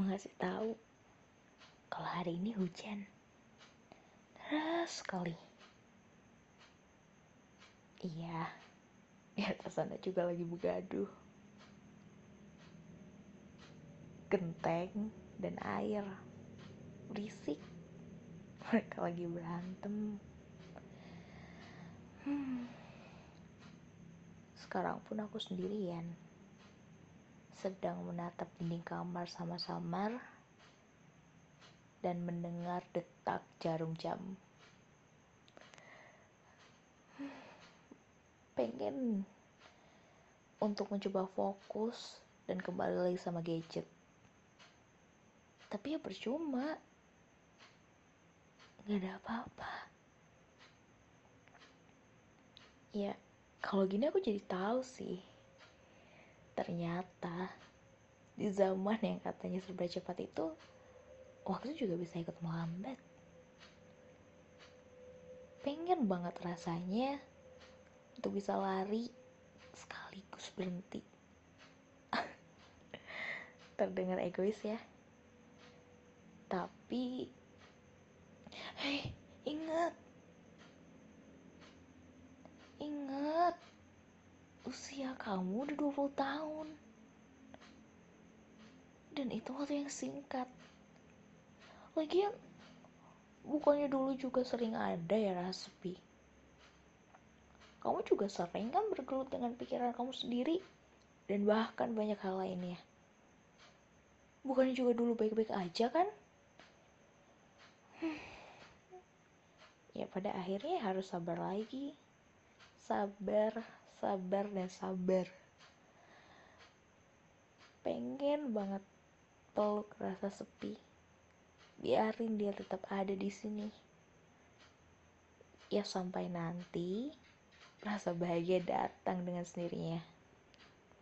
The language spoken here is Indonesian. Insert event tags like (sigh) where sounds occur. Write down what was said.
mengasih tahu kalau hari ini hujan. Deras sekali. Iya, di atas juga lagi begaduh. Genteng dan air. Berisik. Mereka lagi berantem. Hmm. Sekarang pun aku sendirian. Sedang menatap dinding kamar sama-samar dan mendengar detak jarum jam. Pengen untuk mencoba fokus dan kembali lagi sama gadget. Tapi ya percuma. Gak ada apa-apa. Ya, kalau gini aku jadi tahu sih. Ternyata di zaman yang katanya serba cepat itu waktu juga bisa ikut melambat. Pengen banget rasanya untuk bisa lari sekaligus berhenti. (laughs) Terdengar egois ya. Tapi Kamu udah 20 tahun. Dan itu waktu yang singkat. Lagian bukannya dulu juga sering ada ya rasa sepi kamu juga sering kan bergelut dengan pikiran kamu sendiri dan bahkan banyak hal lainnya. Bukannya juga dulu baik-baik aja kan? Hmm. ya pada akhirnya harus sabar lagi sabar sabar dan sabar. Pengen banget peluk rasa sepi. Biarin dia tetap ada di sini. Ya sampai nanti rasa bahagia datang dengan sendirinya